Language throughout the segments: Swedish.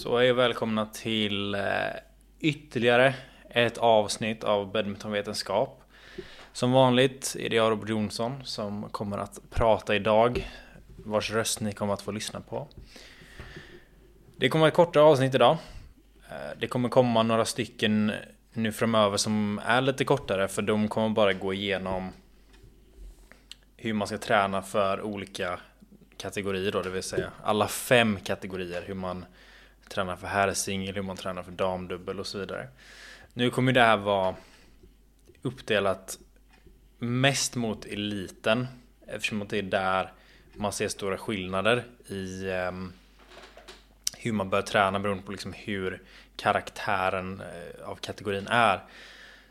Så är välkomna till eh, ytterligare ett avsnitt av badmintonvetenskap. Som vanligt är det jag Robert Jonsson som kommer att prata idag. Vars röst ni kommer att få lyssna på. Det kommer ett kortare avsnitt idag. Eh, det kommer komma några stycken nu framöver som är lite kortare för de kommer bara gå igenom hur man ska träna för olika kategorier då, det vill säga alla fem kategorier. Hur man tränar för herrsingel, hur man tränar för damdubbel och så vidare. Nu kommer det här vara uppdelat mest mot eliten eftersom det är där man ser stora skillnader i ehm, hur man bör träna beroende på liksom hur karaktären eh, av kategorin är.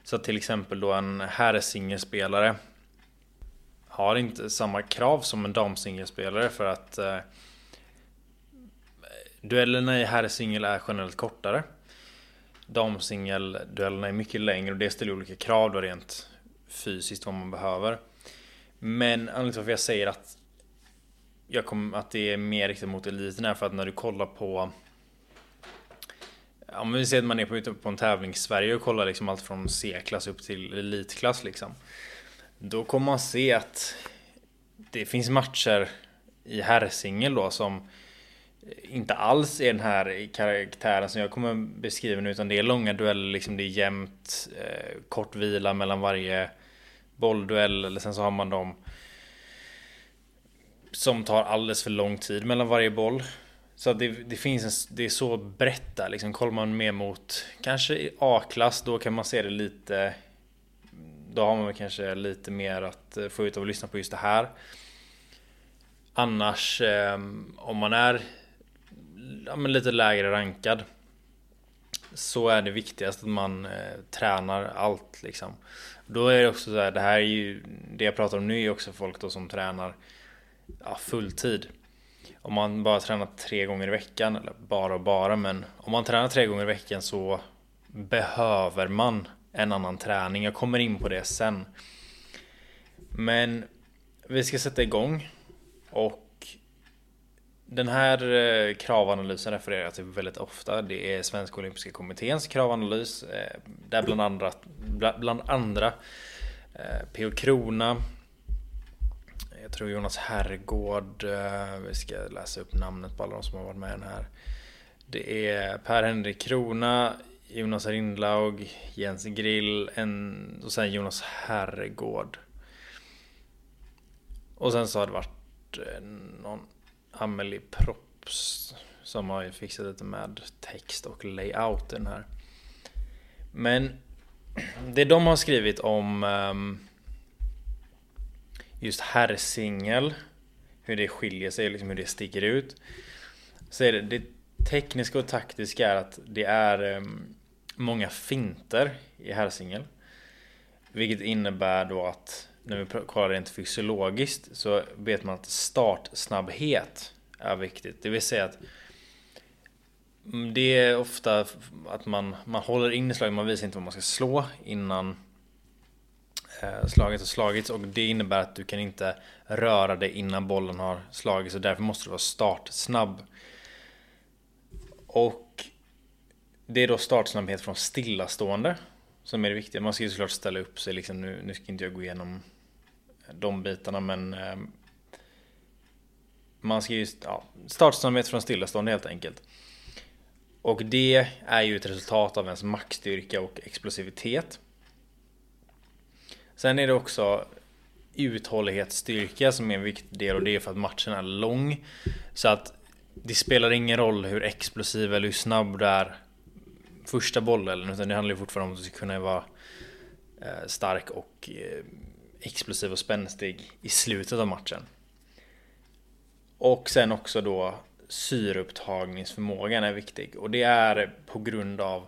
Så till exempel då en herrsingelspelare har inte samma krav som en damsingelspelare för att eh, Duellerna i herrsingel är generellt kortare. Damsingelduellerna är mycket längre och det ställer olika krav då rent fysiskt vad man behöver. Men anledningen till varför jag säger att jag kom, att det är mer riktat mot eliten är för att när du kollar på Om vi säger att man är på, på en tävling i Sverige och kollar liksom allt från C-klass upp till elitklass liksom. Då kommer man se att det finns matcher i herrsingel då som inte alls är den här karaktären som jag kommer beskriva nu utan det är långa dueller, liksom det är jämnt, eh, kort vila mellan varje bollduell eller sen så har man dem som tar alldeles för lång tid mellan varje boll. Så det, det finns en, det är så brett där liksom. Kollar man mer mot kanske A-klass då kan man se det lite Då har man kanske lite mer att eh, få ut av att lyssna på just det här. Annars eh, om man är ja, men lite lägre rankad så är det viktigast att man eh, tränar allt liksom. Då är det också så här, det här är ju det jag pratar om nu är också folk då som tränar ja, fulltid. Om man bara tränar tre gånger i veckan, eller bara och bara, men om man tränar tre gånger i veckan så behöver man en annan träning. Jag kommer in på det sen. Men vi ska sätta igång och den här eh, kravanalysen refererar till väldigt ofta. Det är Svenska Olympiska Kommitténs kravanalys. Eh, där bland andra, bland andra eh, P.O. Krona Jag tror Jonas Herrgård eh, Vi ska läsa upp namnet på alla de som har varit med i den här Det är Per-Henrik Krona Jonas Rindlaug Jens Grill en, och sen Jonas Herrgård Och sen så har det varit eh, någon Amelie Props som har ju fixat lite med text och layout den här. Men det de har skrivit om um, just herrsingel, hur det skiljer sig, liksom hur det sticker ut. Så är det, det tekniska och taktiska är att det är um, många finter i herrsingel. Vilket innebär då att när vi kollar rent fysiologiskt så vet man att startsnabbhet är viktigt. Det vill säga att mm, det är ofta att man, man håller in i slaget, man visar inte vad man ska slå innan eh, slaget har slagits och det innebär att du kan inte röra dig innan bollen har slagits och därför måste du vara startsnabb. Och det är då startsnabbhet från stillastående som är det viktiga. Man ska ju såklart ställa upp sig liksom nu, nu ska inte jag gå igenom de bitarna men ehm, man ska ju ja, startsnabbhet från stillastående helt enkelt. Och det är ju ett resultat av ens maxstyrka och explosivitet. Sen är det också uthållighetsstyrka som är en viktig del och det är för att matchen är lång. Så att det spelar ingen roll hur explosiv eller hur snabb du är första bollen utan det handlar ju fortfarande om att du ska kunna vara eh, stark och eh, explosiv och spänstig i slutet av matchen. Och sen också då syreupptagningsförmågan är viktig och det är på grund av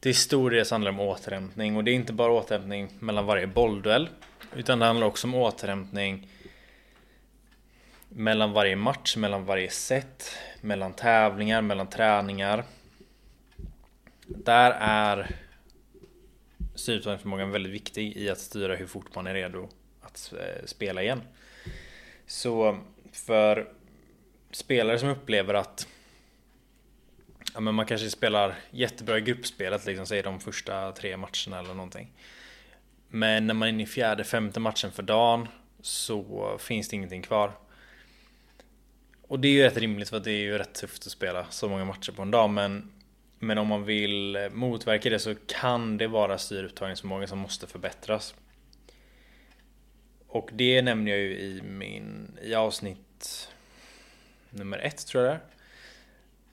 till stor del handlar det om återhämtning och det är inte bara återhämtning mellan varje bollduell utan det handlar också om återhämtning mellan varje match, mellan varje set, mellan tävlingar, mellan träningar. Där är styrtagningsförmågan väldigt viktig i att styra hur fort man är redo att eh, spela igen. Så för spelare som upplever att Ja men man kanske spelar jättebra i gruppspelet liksom, säg de första tre matcherna eller någonting. Men när man är inne i fjärde, femte matchen för dagen så finns det ingenting kvar. Och det är ju rätt rimligt för det är ju rätt tufft att spela så många matcher på en dag men men om man vill eh, motverka det så kan det vara styrupptagningsförmågan som måste förbättras. Och det nämner jag ju i min i avsnitt nummer ett tror jag det är.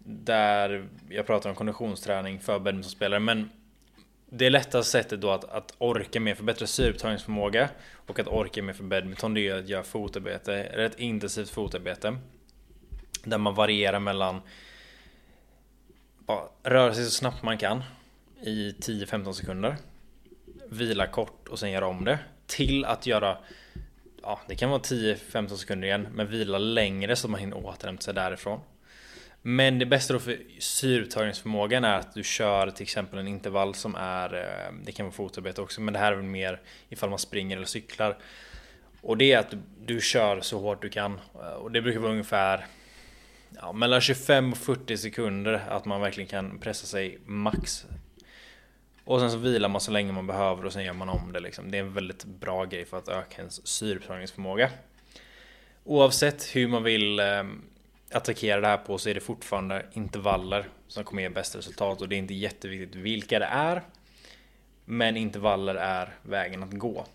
Där jag pratar om konditionsträning för badmintonspelare men det lättaste sättet då att, att orka med förbättra syreupptagningsförmåga och att orka mer för badminton det är att göra fotarbete, rätt intensivt fotarbete. Där man varierar mellan ja, röra sig så snabbt man kan i 10-15 sekunder. Vila kort och sen göra om det. Till att göra Ja, det kan vara 10-15 sekunder igen, men vila längre så man hinner återhämta sig därifrån. Men det bästa då för syreupptagningsförmågan är att du kör till exempel en intervall som är eh, Det kan vara fotarbete också men det här är väl mer ifall man springer eller cyklar Och det är att du, du kör så hårt du kan och det brukar vara ungefär ja, mellan 25 och 40 sekunder att man verkligen kan pressa sig max och sen så vilar man så länge man behöver och sen gör man om det liksom. Det är en väldigt bra grej för att öka ens syreupptagningsförmåga. Oavsett hur man vill eh, attackera det här på så är det fortfarande intervaller som kommer ge bäst resultat och det är inte jätteviktigt vilka det är. Men intervaller är vägen att gå.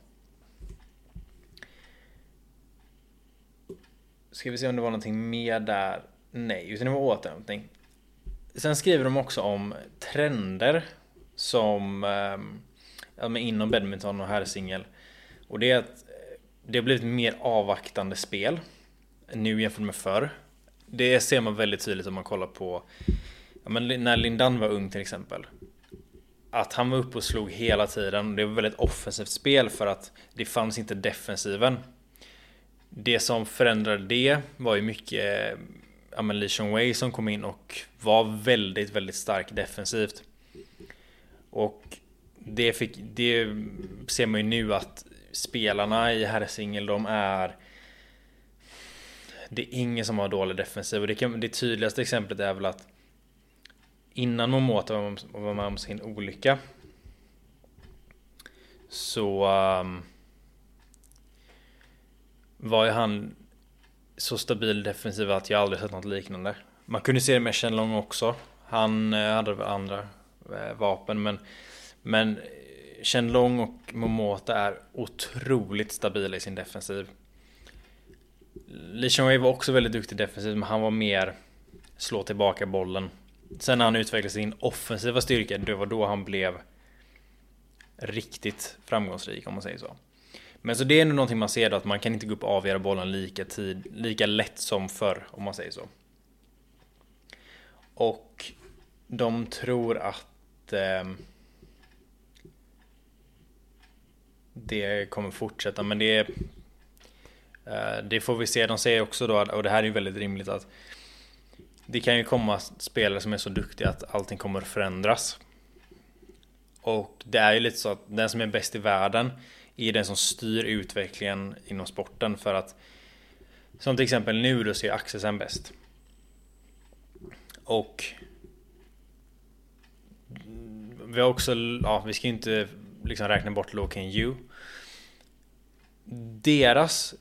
Ska vi se om det var någonting mer där? Nej, utan det var återhämtning. Sen skriver de också om trender som eh, inom badminton och herrsingel. Och det är att eh, det har blivit mer avvaktande spel nu jämfört med förr. Det ser man väldigt tydligt om man kollar på ja, men när Lindan var ung till exempel. Att han var uppe och slog hela tiden. Det var väldigt offensivt spel för att det fanns inte defensiven. Det som förändrade det var ju mycket ja, men Lee Chong Wei som kom in och var väldigt, väldigt stark defensivt. Och det, fick, det ser man ju nu att spelarna i herrsingel de är det är ingen som har dålig defensiv och det, kan, det tydligaste exemplet är väl att innan Momota var med om sin olycka så um, var ju han så stabil defensiv att jag aldrig sett något liknande. Man kunde se det med Shenlong också. Han eh, hade väl andra eh, vapen men men eh, Shenlong och Momota är otroligt stabila i sin defensiv. Lee Chong var också väldigt duktig defensivt men han var mer slå tillbaka bollen. Sen när han utvecklade sin offensiva styrka, det var då han blev riktigt framgångsrik om man säger så. Men så det är nog någonting man ser då att man kan inte gå upp och avgöra bollen lika, tid, lika lätt som förr om man säger så. Och de tror att eh, det kommer fortsätta men det Eh, det får vi se. De säger också då, och det här är ju väldigt rimligt att det kan ju komma spelare som är så duktiga att allting kommer att förändras. Och det är ju lite så att den som är bäst i världen är den som styr utvecklingen inom sporten för att som till exempel nu då ser Axelsen bäst. Och vi har också, ja vi ska inte liksom räkna bort Loken Yu. Deras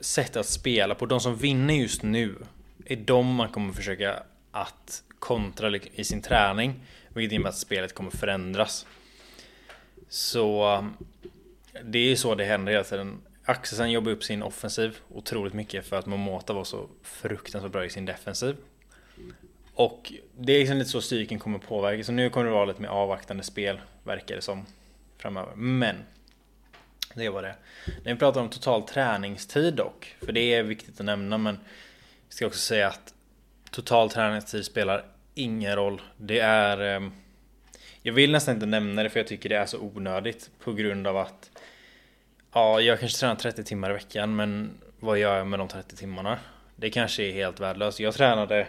sätt att spela på, de som vinner just nu, är de man kommer försöka att kontra i sin träning. Vilket innebär att spelet kommer förändras. Så det är ju så det händer hela tiden. Axelsen jobbar upp sin offensiv otroligt mycket för att Momota var så fruktansvärt bra i sin defensiv. Och det är liksom lite så styrken kommer påverka. Så nu kommer det vara lite mer avvaktande spel, verkar det som. Framöver. Men det var det. När vi pratar om total träningstid dock, för det är viktigt att nämna, men vi ska också säga att total träningstid spelar ingen roll. Det är... Ehm, jag vill nästan inte nämna det för jag tycker det är så onödigt på grund av att Ja, jag kanske tränar 30 timmar i veckan, men vad gör jag med de 30 timmarna? Det kanske är helt värdelöst. Jag tränade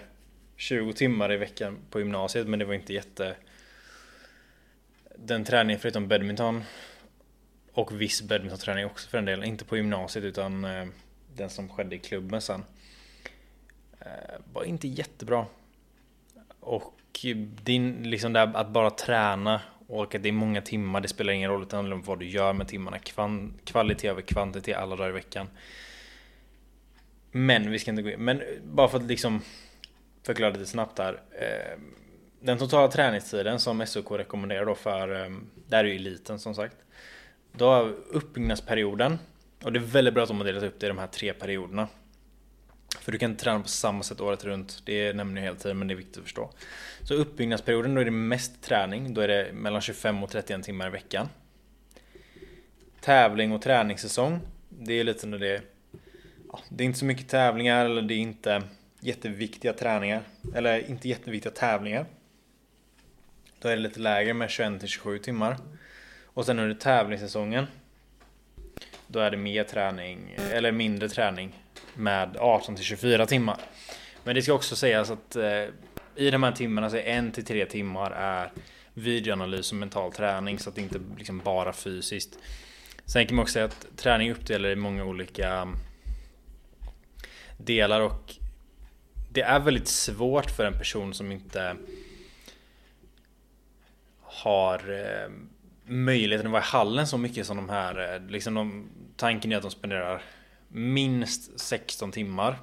20 timmar i veckan på gymnasiet, men det var inte jätte... Den träningen förutom badminton och viss badmintonträning också för den delen. Inte på gymnasiet utan eh, den som skedde i klubben sen. Eh, var inte jättebra. Och eh, din, liksom där, att bara träna och att det är många timmar, det spelar ingen roll. Det handlar om vad du gör med timmarna. Kvan, kvalitet över kvantitet alla dagar i veckan. Men vi ska inte gå in. Men bara för att liksom förklara lite snabbt här. Eh, den totala träningstiden som SOK rekommenderar då för, eh, det här är ju eliten som sagt. Då har uppbyggnadsperioden. Och det är väldigt bra att de har delat upp det i de här tre perioderna. För du kan inte träna på samma sätt året runt. Det nämner jag hela tiden men det är viktigt att förstå. Så uppbyggnadsperioden då är det mest träning. Då är det mellan 25 och 31 timmar i veckan. Tävling och träningssäsong. Det är lite när det ja, Det är inte så mycket tävlingar eller det är inte jätteviktiga träningar. Eller inte jätteviktiga tävlingar. Då är det lite lägre med 21 till 27 timmar. Och sen under tävlingssäsongen. Då är det mer träning, eller mindre träning med 18 till 24 timmar. Men det ska också sägas att eh, i de här timmarna så är 1 till 3 timmar är videoanalys och mental träning så att det inte liksom bara fysiskt. Sen kan man också säga att träning uppdelar i många olika mm, delar och det är väldigt svårt för en person som inte har eh, möjligheten att vara i hallen så mycket som de här. Eh, liksom de, tanken är att de spenderar minst 16 timmar.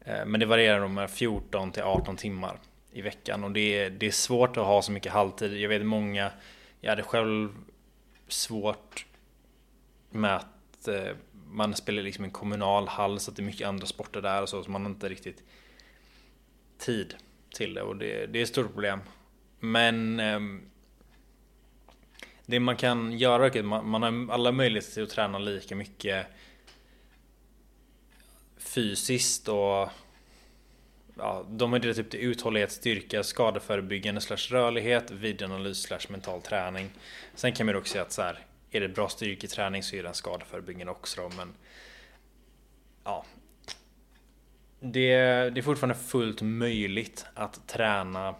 Eh, men det varierar med 14 till 18 timmar i veckan och det är, det är svårt att ha så mycket halvtid. Jag vet många, jag hade själv svårt med att eh, man spelar liksom en kommunal hall så att det är mycket andra sporter där och så, så man har inte riktigt tid till det och det, det är ett stort problem. Men ehm, det man kan göra är att man, man har alla möjligheter till att träna lika mycket fysiskt och ja, de har delat upp till uthållighet, styrka, skadeförebyggande slash rörlighet, videoanalys slash mental träning. Sen kan man också säga att så här, är det bra styrketräning så är den skadeförebyggande också då, men ja. Det, det är fortfarande fullt möjligt att träna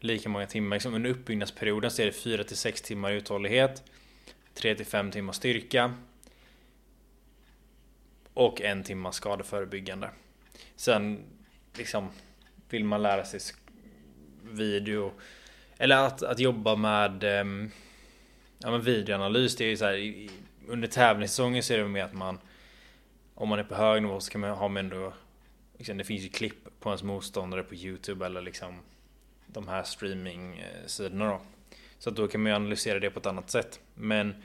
lika många timmar. Liksom under uppbyggnadsperioden så är det 4 till 6 timmar uthållighet, 3 till 5 timmar styrka, och en timma skadeförebyggande. Sen liksom vill man lära sig video eller att, att jobba med um, ja, men videoanalys. Det är ju så här, under tävlingssäsongen så är det mer att man om man är på hög nivå så kan man ha med ändå liksom, Det finns ju klipp på ens motståndare på Youtube eller liksom de här streaming-sidorna då. Så att då kan man ju analysera det på ett annat sätt. Men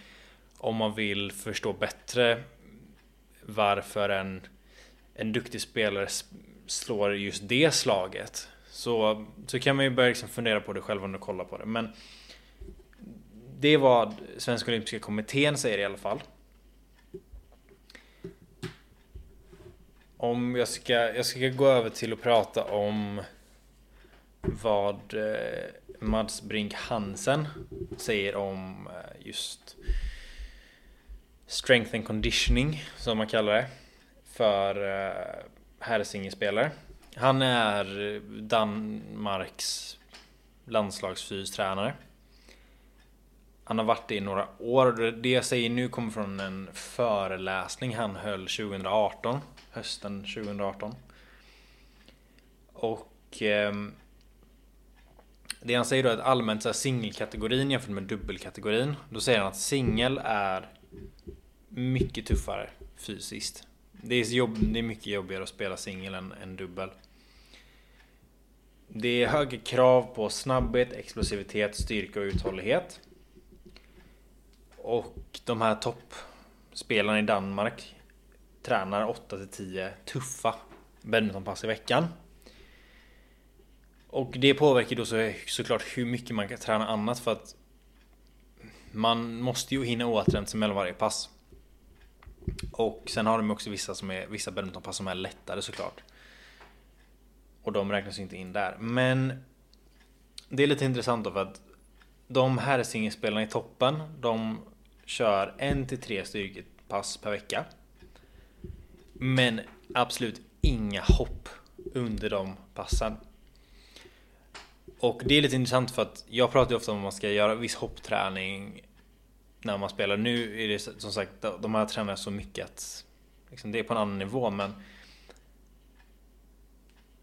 om man vill förstå bättre varför en, en duktig spelare slår just det slaget. Så, så kan man ju börja liksom fundera på det själv om kolla kollar på det. Men det är vad Svenska Olympiska Kommittén säger i alla fall. Om jag ska, jag ska gå över till att prata om vad eh, Mads Brink Hansen säger om eh, just Strength and conditioning som man kallar det för eh, herrsingelspelare. Han är eh, Danmarks landslagsfystränare. Han har varit det i några år. Det jag säger nu kommer från en föreläsning han höll 2018. Hösten 2018. Och eh, Det han säger då är att allmänt så singelkategorin jämfört med dubbelkategorin. Då säger han att singel är mycket tuffare fysiskt. Det är, jobb, det är mycket jobbigare att spela singel än, än dubbel. Det är högre krav på snabbhet, explosivitet, styrka och uthållighet. Och de här toppspelarna i Danmark tränar 8-10 tuffa badmintonpass i veckan. Och det påverkar då så, såklart hur mycket man kan träna annat för att man måste ju hinna återhämta sig mellan varje pass. Och sen har de också vissa som är vissa badmintonpass som är lättare såklart. Och de räknas inte in där. Men det är lite intressant då för att de här singelspelarna i toppen, de kör en till tre styrkepass per vecka. Men absolut inga hopp under de passen. Och det är lite intressant för att jag pratar ju ofta om att man ska göra viss hoppträning när man spelar. Nu är det som sagt, de här tränar så mycket att liksom, det är på en annan nivå men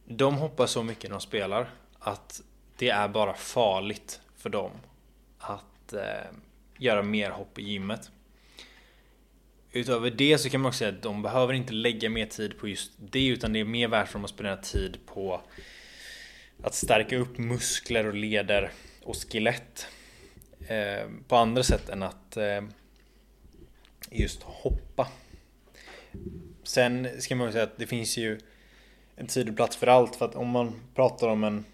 de hoppar så mycket när de spelar att det är bara farligt för dem att eh, göra mer hopp i gymmet. Utöver det så kan man också säga att de behöver inte lägga mer tid på just det utan det är mer värt för dem att spendera tid på att stärka upp muskler och leder och skelett eh, på andra sätt än att eh, just hoppa. Sen ska man säga att det finns ju en tid och plats för allt för att om man pratar om en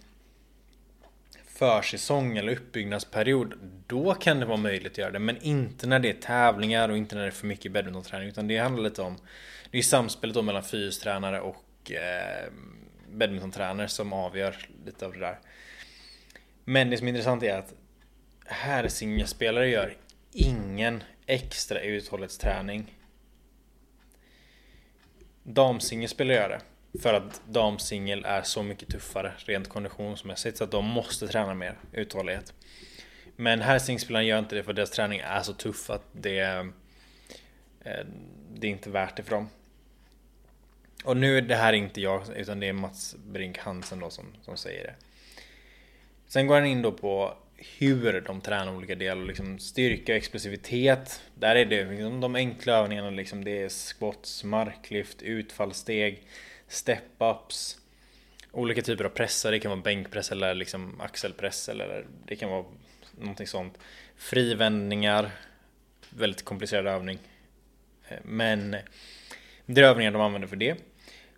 försäsong eller uppbyggnadsperiod då kan det vara möjligt att göra det men inte när det är tävlingar och inte när det är för mycket badmintonträning utan det handlar lite om det är samspelet då mellan fystränare och eh, badmintontränare som avgör lite av det där. Men det som är intressant är att herrsingelspelare gör ingen extra uthållighetsträning. Damsingelspelare gör det. För att damsingel är så mycket tuffare rent konditionsmässigt så att de måste träna mer uthållighet. Men herrsingelspelare gör inte det för deras träning är så tuff att det, eh, det är inte värt det för dem. Och nu är det här inte jag utan det är Mats Brink Hansen då som, som säger det. Sen går han in då på hur de tränar olika delar, liksom styrka och explosivitet. Där är det liksom de enkla övningarna, liksom det är squats, marklyft, utfallssteg, step-ups, olika typer av pressar. Det kan vara bänkpress eller liksom axelpress eller det kan vara någonting sånt. Frivändningar, väldigt komplicerad övning. Eh, men det är övningar de använder för det.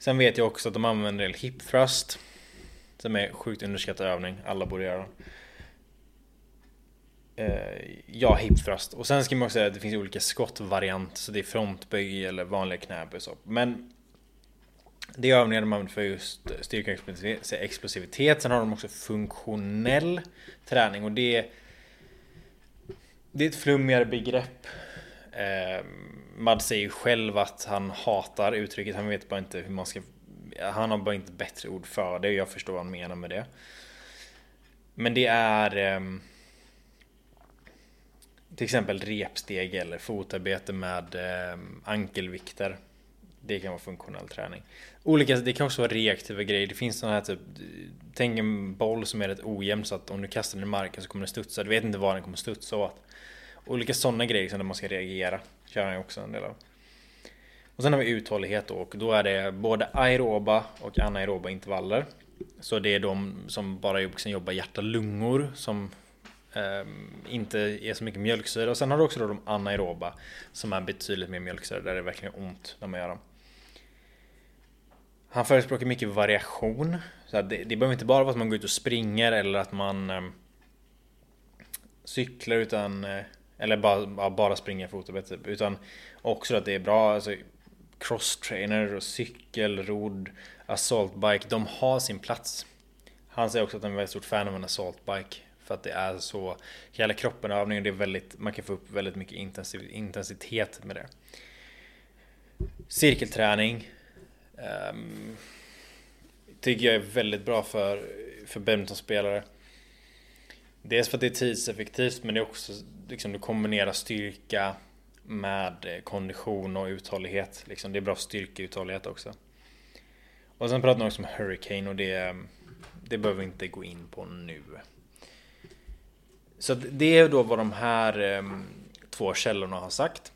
Sen vet jag också att de använder en del hip thrust. Som är sjukt underskattad övning, alla borde göra den. Eh, ja, hip thrust. Och sen ska man också säga att det finns olika skottvarianter. Så det är frontböj eller vanliga knäböj och så. Men det är övningar de använder för just styrka och explosivitet. Sen har de också funktionell träning och det är det är ett flummigare begrepp. Eh, Mad säger ju själv att han hatar uttrycket. Han vet bara inte hur man ska... Han har bara inte bättre ord för det jag förstår vad han menar med det. Men det är... Eh, till exempel repsteg eller fotarbete med eh, ankelvikter. Det kan vara funktionell träning. Olika, det kan också vara reaktiva grejer. Det finns sådana här typ Tänk en boll som är rätt ojämn så att om du kastar den i marken så kommer den studsa. Du vet inte vad den kommer studsa åt. Olika sådana grejer som där man ska reagera. Kör han ju också en del av. Och sen har vi uthållighet då, och då är det både aeroba och anaeroba intervaller. Så det är de som bara jobbar hjärta-lungor som eh, inte är så mycket mjölksyra och sen har du också då de anaeroba som är betydligt mer mjölksyra där det är verkligen ont när man gör dem. Han förespråkar mycket variation. Så det, det behöver inte bara vara att man går ut och springer eller att man eh, cyklar utan eh, eller bara, bara springa fotarbete typ. Utan också att det är bra alltså, crosstrainer och cykel, rodd, assault bike. De har sin plats. Han säger också att han är väldigt stort fan av en assault bike. För att det är så hela kroppen övning och det är väldigt, man kan få upp väldigt mycket intensitet med det. Cirkelträning. Um, tycker jag är väldigt bra för, för badmintonspelare. Dels för att det är tidseffektivt men det är också liksom du kombinerar styrka med eh, kondition och uthållighet. Liksom, det är bra styrkeuthållighet också. Och sen pratar man också om Hurricane och det, det behöver vi inte gå in på nu. Så det är då vad de här ehm, två källorna har sagt.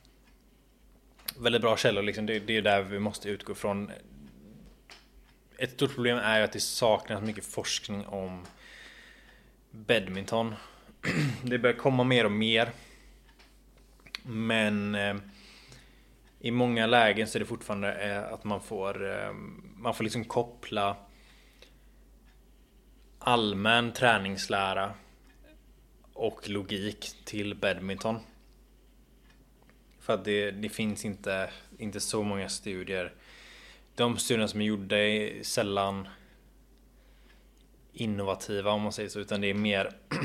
Väldigt bra källor, liksom. det, det är där vi måste utgå ifrån. Ett stort problem är ju att det saknas mycket forskning om badminton. Det börjar komma mer och mer. Men eh, i många lägen så är det fortfarande eh, att man får eh, Man får liksom koppla allmän träningslära och logik till badminton. För att det, det finns inte, inte så många studier. De studierna som är gjorda är sällan innovativa om man säger så, utan det är mer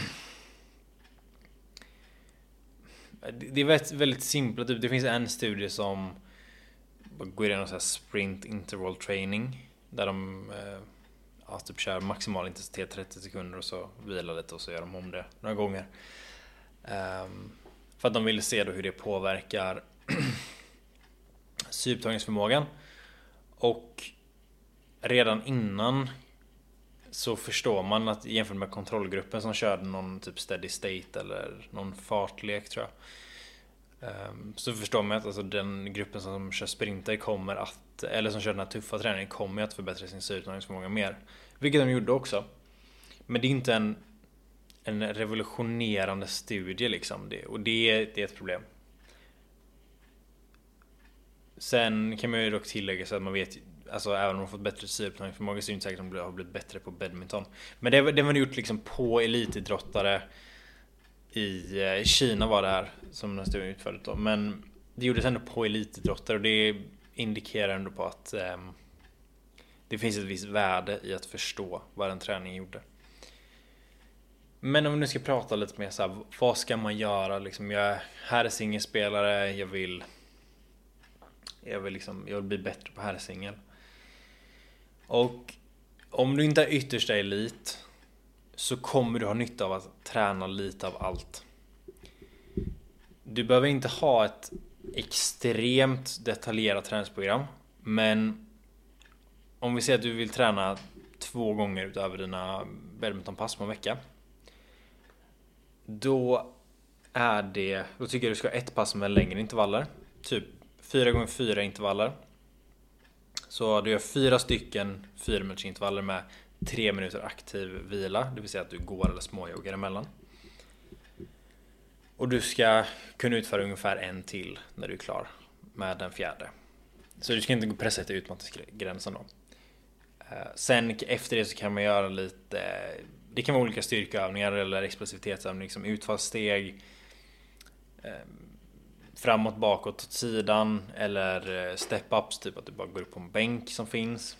Det är väldigt, väldigt simpla, typ. det finns en studie som går igenom så här sprint interval training där de eh, ja, typ kör maximal intensitet 30 sekunder och så vilar lite och så gör de om det några gånger. Um, för att de vill se då hur det påverkar syupptagningsförmågan. Och redan innan så förstår man att jämfört med kontrollgruppen som körde någon typ steady state eller någon fartlek tror jag. Ehm, så förstår man att alltså den gruppen som kör sprinter kommer att, eller som kör den här tuffa träningen kommer att förbättra sin styrketräningsförmåga mer. Vilket de gjorde också. Men det är inte en, en revolutionerande studie liksom. Det, och det, det är ett problem. Sen kan man ju dock tillägga så att man vet Alltså även om de fått bättre syreupptagningsförmåga så är det inte säkert att de har blivit bättre på badminton. Men det, det var gjort liksom på elitidrottare i eh, Kina var det här som den studien utfördes då. Men det gjordes ändå på elitidrottare och det indikerar ändå på att eh, det finns ett visst värde i att förstå vad den träningen gjorde. Men om vi nu ska prata lite mer så här, vad ska man göra? Liksom, jag är herrsingelspelare, jag vill jag vill, liksom, jag vill bli bättre på herrsingel. Och om du inte är yttersta elit så kommer du ha nytta av att träna lite av allt. Du behöver inte ha ett extremt detaljerat träningsprogram. Men om vi säger att du vill träna två gånger utöver dina badmintonpass på en vecka. Då är det, då tycker jag du ska ha ett pass med längre intervaller. Typ 4 gånger 4 intervaller. Så du gör fyra stycken fyra minuters intervaller med tre minuter aktiv vila, det vill säga att du går eller småjoggar emellan. Och du ska kunna utföra ungefär en till när du är klar med den fjärde. Så du ska inte pressa till utmattningsgränsen då. Eh, sen efter det så kan man göra lite Det kan vara olika styrkeövningar eller explosivitetsövningar som utfallssteg ehm, Framåt, bakåt, åt sidan eller eh, step-ups, typ att du bara går upp på en bänk som finns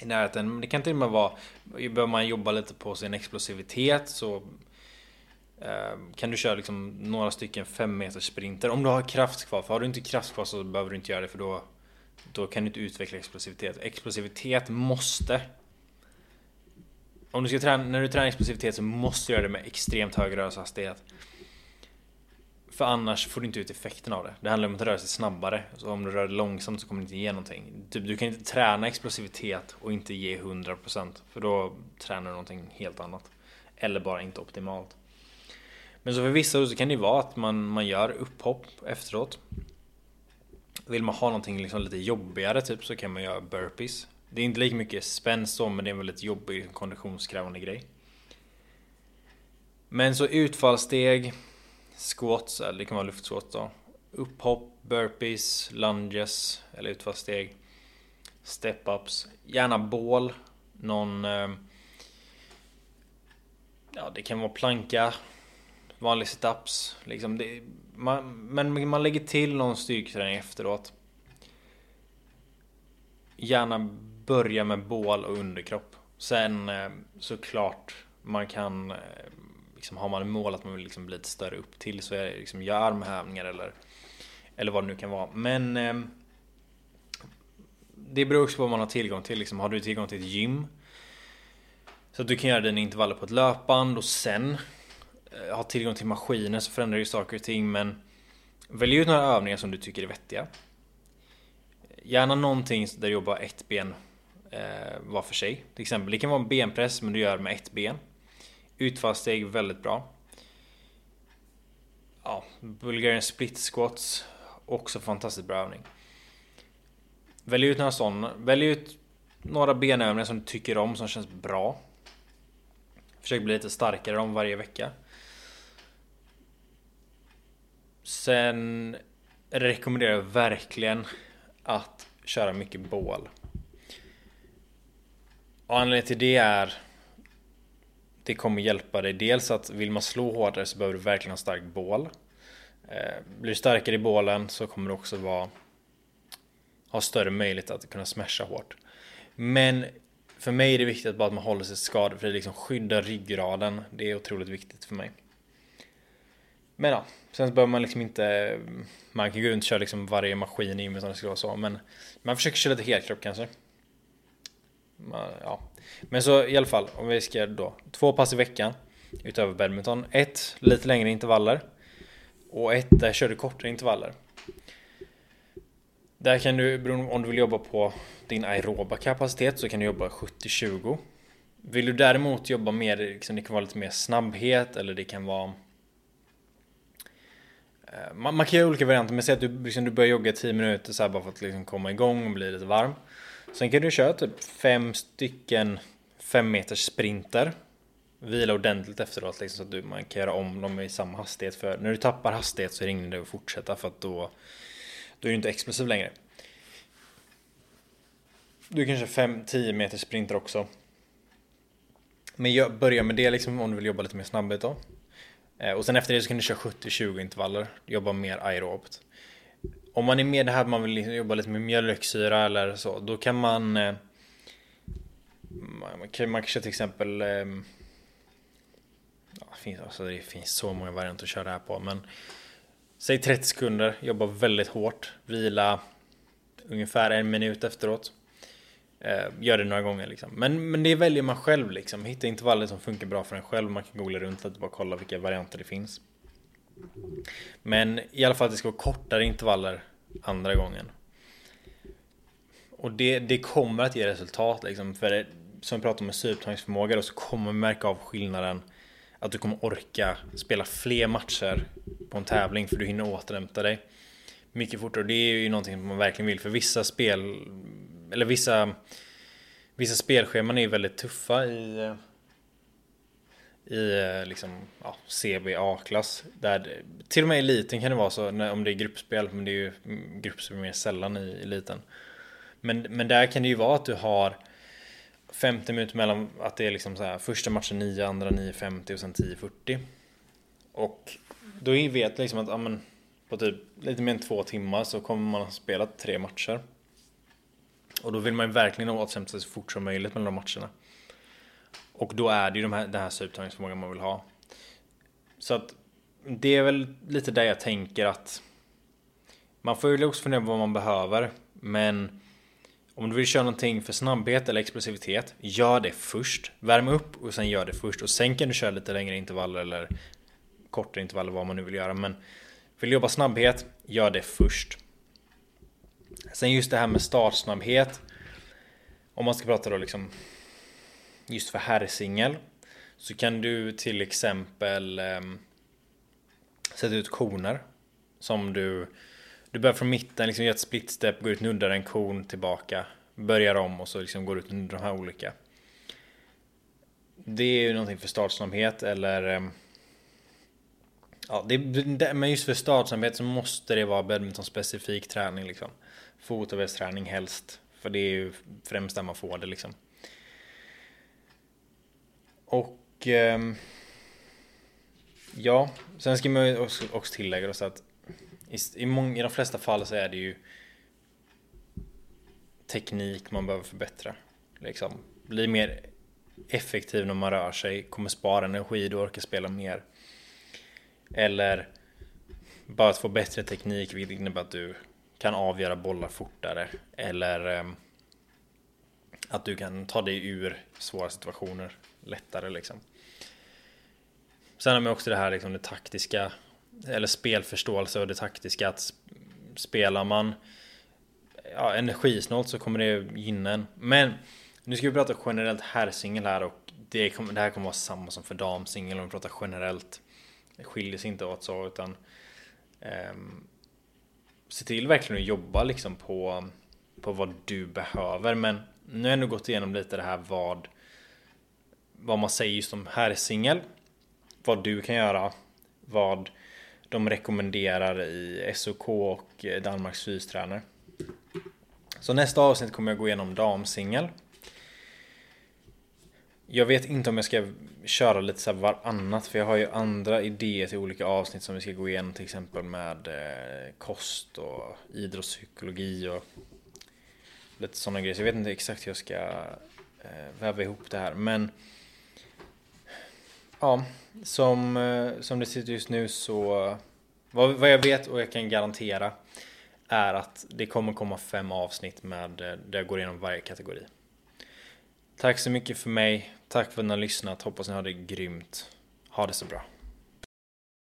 i närheten. Det kan till och med vara, behöver man jobba lite på sin explosivitet så eh, kan du köra liksom några stycken 5 meters sprinter om du har kraft kvar. För har du inte kraft kvar så behöver du inte göra det för då, då kan du inte utveckla explosivitet. Explosivitet måste om du ska träna, när du tränar explosivitet så måste du göra det med extremt hög rörelsehastighet. För annars får du inte ut effekten av det. Det handlar om att röra sig snabbare. Så om du rör dig långsamt så kommer du inte ge någonting. Typ, du kan inte träna explosivitet och inte ge 100% för då tränar du någonting helt annat. Eller bara inte optimalt. Men så för vissa så kan det vara att man, man gör upphopp efteråt. Vill man ha någonting liksom lite jobbigare typ så kan man göra burpees. Det är inte lika mycket spänst men det är en väldigt jobbig konditionskrävande grej. Men så utfallssteg squats, eller det kan vara luftsquats då. Upphopp, burpees, lunges eller utfallssteg. Step-ups. Gärna bål. Någon... Eh, ja, det kan vara planka. Vanlig situps. Liksom det, man, men man lägger till någon styrketräning efteråt. Gärna börja med bål och underkropp. Sen eh, såklart man kan eh, liksom, har man ett mål att man vill liksom bli lite större upp till så är det liksom gör armhävningar eller eller vad det nu kan vara. Men eh, det beror också på vad man har tillgång till. Liksom, har du tillgång till ett gym så att du kan göra dina intervaller på ett löpband och sen eh, ha tillgång till maskiner så förändrar ju saker och ting. Men välj ut några övningar som du tycker är vettiga. Gärna någonting där du jobbar ett ben eh, var för sig. Till exempel, det kan vara en benpress men du gör med ett ben. Utfallssteg väldigt bra. Ja, Bulgarian split squats. Också fantastiskt bra övning. Välj ut några sådana. Välj ut några benövningar som du tycker om, som känns bra. Försök bli lite starkare om varje vecka. Sen rekommenderar jag verkligen att köra mycket bål. Och anledningen till det är det kommer hjälpa dig dels att vill man slå hårdare så behöver du verkligen ha stark bål. Eh, blir du starkare i bålen så kommer du också vara ha större möjlighet att kunna smasha hårt. Men för mig är det viktigt att bara att man håller sig skadefri, liksom skydda ryggraden. Det är otroligt viktigt för mig. Men ja, sen behöver man liksom inte Man kan gå runt och köra liksom varje maskin i och med att det ska vara så men Man försöker köra lite helkropp kanske Ja men så i alla fall, om vi ska då två pass i veckan utöver badminton. Ett lite längre intervaller och ett där kör du kortare intervaller. Där kan du, om du vill jobba på din aeroba kapacitet så kan du jobba 70-20. Vill du däremot jobba mer, liksom, det kan vara lite mer snabbhet eller det kan vara eh, man, man kan göra olika varianter, men säg att du, liksom, du börjar jogga 10 minuter så här bara för att liksom komma igång och bli lite varm. Sen kan du köra typ fem stycken 5 meters sprinter. Vila ordentligt efteråt liksom, så att du, man kan göra om dem i samma hastighet. För när du tappar hastighet så är det ingen idé att fortsätta för att då, då är du inte explosiv längre. Du kanske 5-10 meters sprinter också. Men jag börja med det liksom om du vill jobba lite mer snabbhet då. Eh, och sen efter det så kan du köra 70-20 intervaller. Jobba mer aerobt. Om man är med det här man vill liksom jobba lite med mjölksyra eller så. Då kan man eh, man kan, man köra till exempel ehm, ja, det, finns, alltså det finns så många varianter att köra det här på men Säg 30 sekunder, jobba väldigt hårt, vila ungefär en minut efteråt. Eh, gör det några gånger liksom. Men, men det väljer man själv liksom. Hitta intervaller som funkar bra för en själv. Man kan googla runt lite och bara kolla vilka varianter det finns. Men i alla fall att det ska vara kortare intervaller andra gången. Och det, det kommer att ge resultat liksom. För det, som vi pratade om med syupptagningsförmåga då så kommer vi märka av skillnaden. Att du kommer orka spela fler matcher på en tävling för du hinner återhämta dig mycket fortare. Och det är ju någonting man verkligen vill för vissa spel eller vissa vissa spelscheman är väldigt tuffa i eh, i eh, liksom ja, CBA-klass. Där till och med i eliten kan det vara så när, om det är gruppspel, men det är ju gruppspel mer sällan i eliten. Men, men där kan det ju vara att du har 50 minuter mellan att det är liksom så här första matchen 9, andra 9.50 och sen 10.40. Och då vet liksom att ja, men, på typ lite mer än två timmar så kommer man ha spelat tre matcher. Och då vill man ju verkligen återhämta sig så fort som möjligt mellan de matcherna. Och då är det ju de här, den här sugupptagningsförmågan man vill ha. Så att det är väl lite där jag tänker att man får ju också fundera på vad man behöver. Men om du vill köra någonting för snabbhet eller explosivitet, gör det först. Värm upp och sen gör det först. Och sen kan du köra lite längre intervaller eller kortare intervaller, vad man nu vill göra. Men vill du jobba snabbhet, gör det först. Sen just det här med startsnabbhet. Om man ska prata då liksom just för herrsingel. Så kan du till exempel eh, sätta ut koner. Som du du börjar från mitten, liksom gör ett split step, går ut, nuddar en kon tillbaka, börjar om och så liksom går ut under de här olika. Det är ju någonting för startsnabbhet eller ehm, Ja, det, men just för startsnabbhet så måste det vara badminton specifik träning liksom. Fotovävsträning helst. För det är ju främst där man får det liksom. Och eh, Ja, sen ska man också, också tillägga så att i, i, många, I de flesta fall så är det ju teknik man behöver förbättra. Liksom. Bli mer effektiv när man rör sig, kommer spara energi, du orkar spela mer. Eller bara att få bättre teknik vilket innebär att du kan avgöra bollar fortare. Eller eh, att du kan ta dig ur svåra situationer lättare liksom. Sen har vi också det här liksom det taktiska eller spelförståelse och det taktiska att spelar man ja, energisnålt så kommer det gynna en. Men nu ska vi prata generellt herrsingel här och det, kommer, det här kommer vara samma som för damsingel om vi pratar generellt. Det skiljer sig inte åt så utan um, se till verkligen att jobba liksom på, på vad du behöver. Men nu har jag ändå gått igenom lite det här vad vad man säger just om herrsingel. Vad du kan göra. Vad de rekommenderar i SOK och eh, Danmarks fystränare. Så nästa avsnitt kommer jag gå igenom damsingel. Jag vet inte om jag ska köra lite så varannat för jag har ju andra idéer till olika avsnitt som vi ska gå igenom till exempel med eh, kost och idrottspsykologi och lite sådana grejer. Så jag vet inte exakt hur jag ska eh, väva ihop det här men Ja, som, eh, som det ser ut just nu så vad, vad jag vet och jag kan garantera är att det kommer komma fem avsnitt med eh, där jag går igenom varje kategori. Tack så mycket för mig. Tack för att ni har lyssnat. Hoppas ni har det grymt. Ha det så bra.